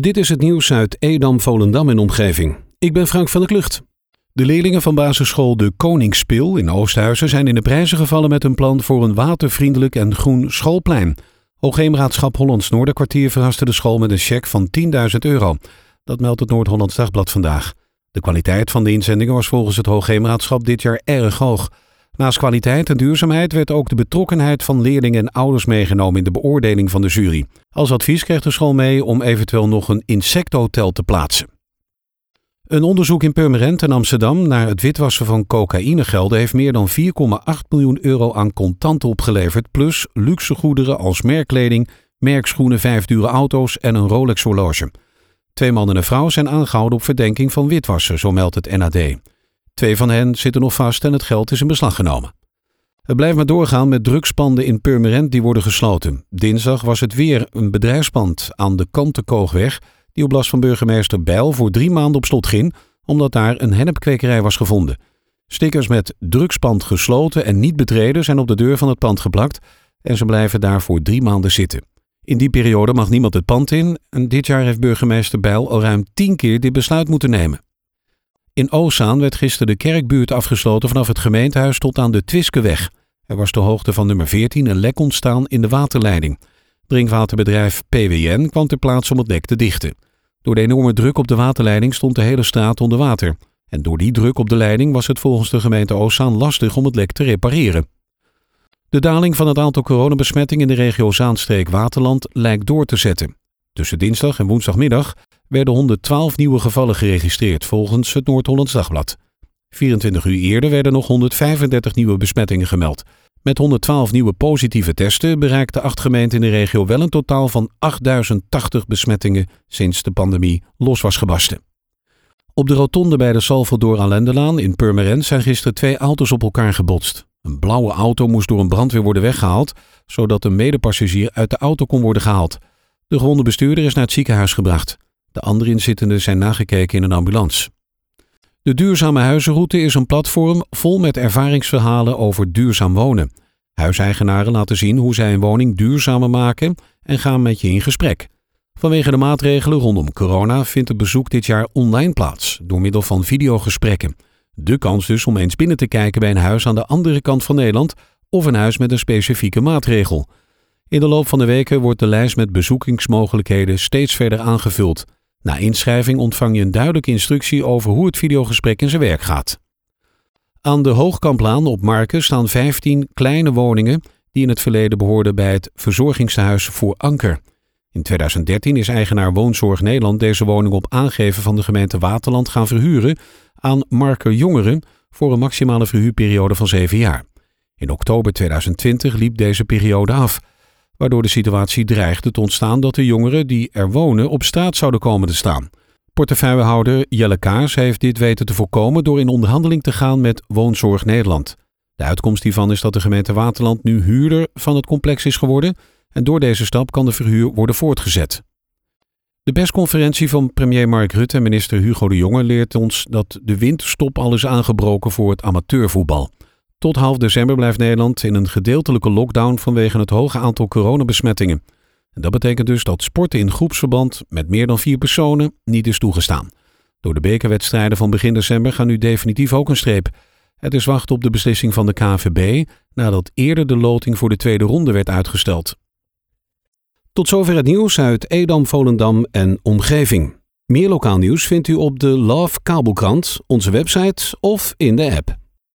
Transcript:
Dit is het nieuws uit Edam, Volendam en omgeving. Ik ben Frank van der Klucht. De leerlingen van basisschool De Koningspil in Oosthuizen zijn in de prijzen gevallen met een plan voor een watervriendelijk en groen schoolplein. Hoogheemraadschap Hollands Noorderkwartier verraste de school met een cheque van 10.000 euro. Dat meldt het Noord-Hollands Dagblad vandaag. De kwaliteit van de inzendingen was volgens het Hoogheemraadschap dit jaar erg hoog. Naast kwaliteit en duurzaamheid werd ook de betrokkenheid van leerlingen en ouders meegenomen in de beoordeling van de jury. Als advies kreeg de school mee om eventueel nog een insecthotel te plaatsen. Een onderzoek in Purmerend en Amsterdam naar het witwassen van cocaïnegelden heeft meer dan 4,8 miljoen euro aan contanten opgeleverd, plus luxe goederen als merkkleding, merkschoenen, vijf dure auto's en een Rolex horloge. Twee mannen en een vrouw zijn aangehouden op verdenking van witwassen, zo meldt het NAD. Twee van hen zitten nog vast en het geld is in beslag genomen. Het blijft maar doorgaan met drugspanden in Purmerend die worden gesloten. Dinsdag was het weer een bedrijfspand aan de Kantenkoogweg die op last van burgemeester Bijl voor drie maanden op slot ging omdat daar een hennepkwekerij was gevonden. Stickers met drugspand gesloten en niet betreden zijn op de deur van het pand geplakt en ze blijven daar voor drie maanden zitten. In die periode mag niemand het pand in en dit jaar heeft burgemeester Bijl al ruim tien keer dit besluit moeten nemen. In Oostzaan werd gisteren de kerkbuurt afgesloten vanaf het gemeentehuis tot aan de Twiskeweg. Er was de hoogte van nummer 14 een lek ontstaan in de waterleiding. Drinkwaterbedrijf PWN kwam ter plaatse om het lek te dichten. Door de enorme druk op de waterleiding stond de hele straat onder water. En door die druk op de leiding was het volgens de gemeente Oostzaan lastig om het lek te repareren. De daling van het aantal coronabesmettingen in de regio Zaanstreek-Waterland lijkt door te zetten. Tussen dinsdag en woensdagmiddag werden 112 nieuwe gevallen geregistreerd volgens het Noord-Hollands Dagblad. 24 uur eerder werden nog 135 nieuwe besmettingen gemeld. Met 112 nieuwe positieve testen bereikte acht gemeenten in de regio wel een totaal van 8080 besmettingen sinds de pandemie los was gebarsten. Op de rotonde bij de Salvador Alendelaan in Purmerend zijn gisteren twee auto's op elkaar gebotst. Een blauwe auto moest door een brandweer worden weggehaald, zodat een medepassagier uit de auto kon worden gehaald. De gewonde bestuurder is naar het ziekenhuis gebracht. De andere inzittenden zijn nagekeken in een ambulance. De Duurzame Huizenroute is een platform vol met ervaringsverhalen over duurzaam wonen. Huiseigenaren laten zien hoe zij een woning duurzamer maken en gaan met je in gesprek. Vanwege de maatregelen rondom corona vindt het bezoek dit jaar online plaats, door middel van videogesprekken. De kans dus om eens binnen te kijken bij een huis aan de andere kant van Nederland of een huis met een specifieke maatregel. In de loop van de weken wordt de lijst met bezoekingsmogelijkheden steeds verder aangevuld. Na inschrijving ontvang je een duidelijke instructie over hoe het videogesprek in zijn werk gaat. Aan de Hoogkamplaan op Marken staan 15 kleine woningen die in het verleden behoorden bij het verzorgingstehuis voor Anker. In 2013 is eigenaar Woonzorg Nederland deze woning op aangeven van de gemeente Waterland gaan verhuren aan Marker Jongeren voor een maximale verhuurperiode van 7 jaar. In oktober 2020 liep deze periode af waardoor de situatie dreigde te ontstaan dat de jongeren die er wonen op straat zouden komen te staan. Portefeuillehouder Jelle Kaars heeft dit weten te voorkomen door in onderhandeling te gaan met Woonzorg Nederland. De uitkomst hiervan is dat de gemeente Waterland nu huurder van het complex is geworden en door deze stap kan de verhuur worden voortgezet. De persconferentie van premier Mark Rutte en minister Hugo de Jonge leert ons dat de winterstop al is aangebroken voor het amateurvoetbal. Tot half december blijft Nederland in een gedeeltelijke lockdown vanwege het hoge aantal coronabesmettingen. En dat betekent dus dat sporten in groepsverband met meer dan vier personen niet is toegestaan. Door de bekerwedstrijden van begin december gaan nu definitief ook een streep. Het is wachten op de beslissing van de KVB nadat eerder de loting voor de tweede ronde werd uitgesteld. Tot zover het nieuws uit Edam, Volendam en omgeving. Meer lokaal nieuws vindt u op de Love Kabelkrant, onze website of in de app.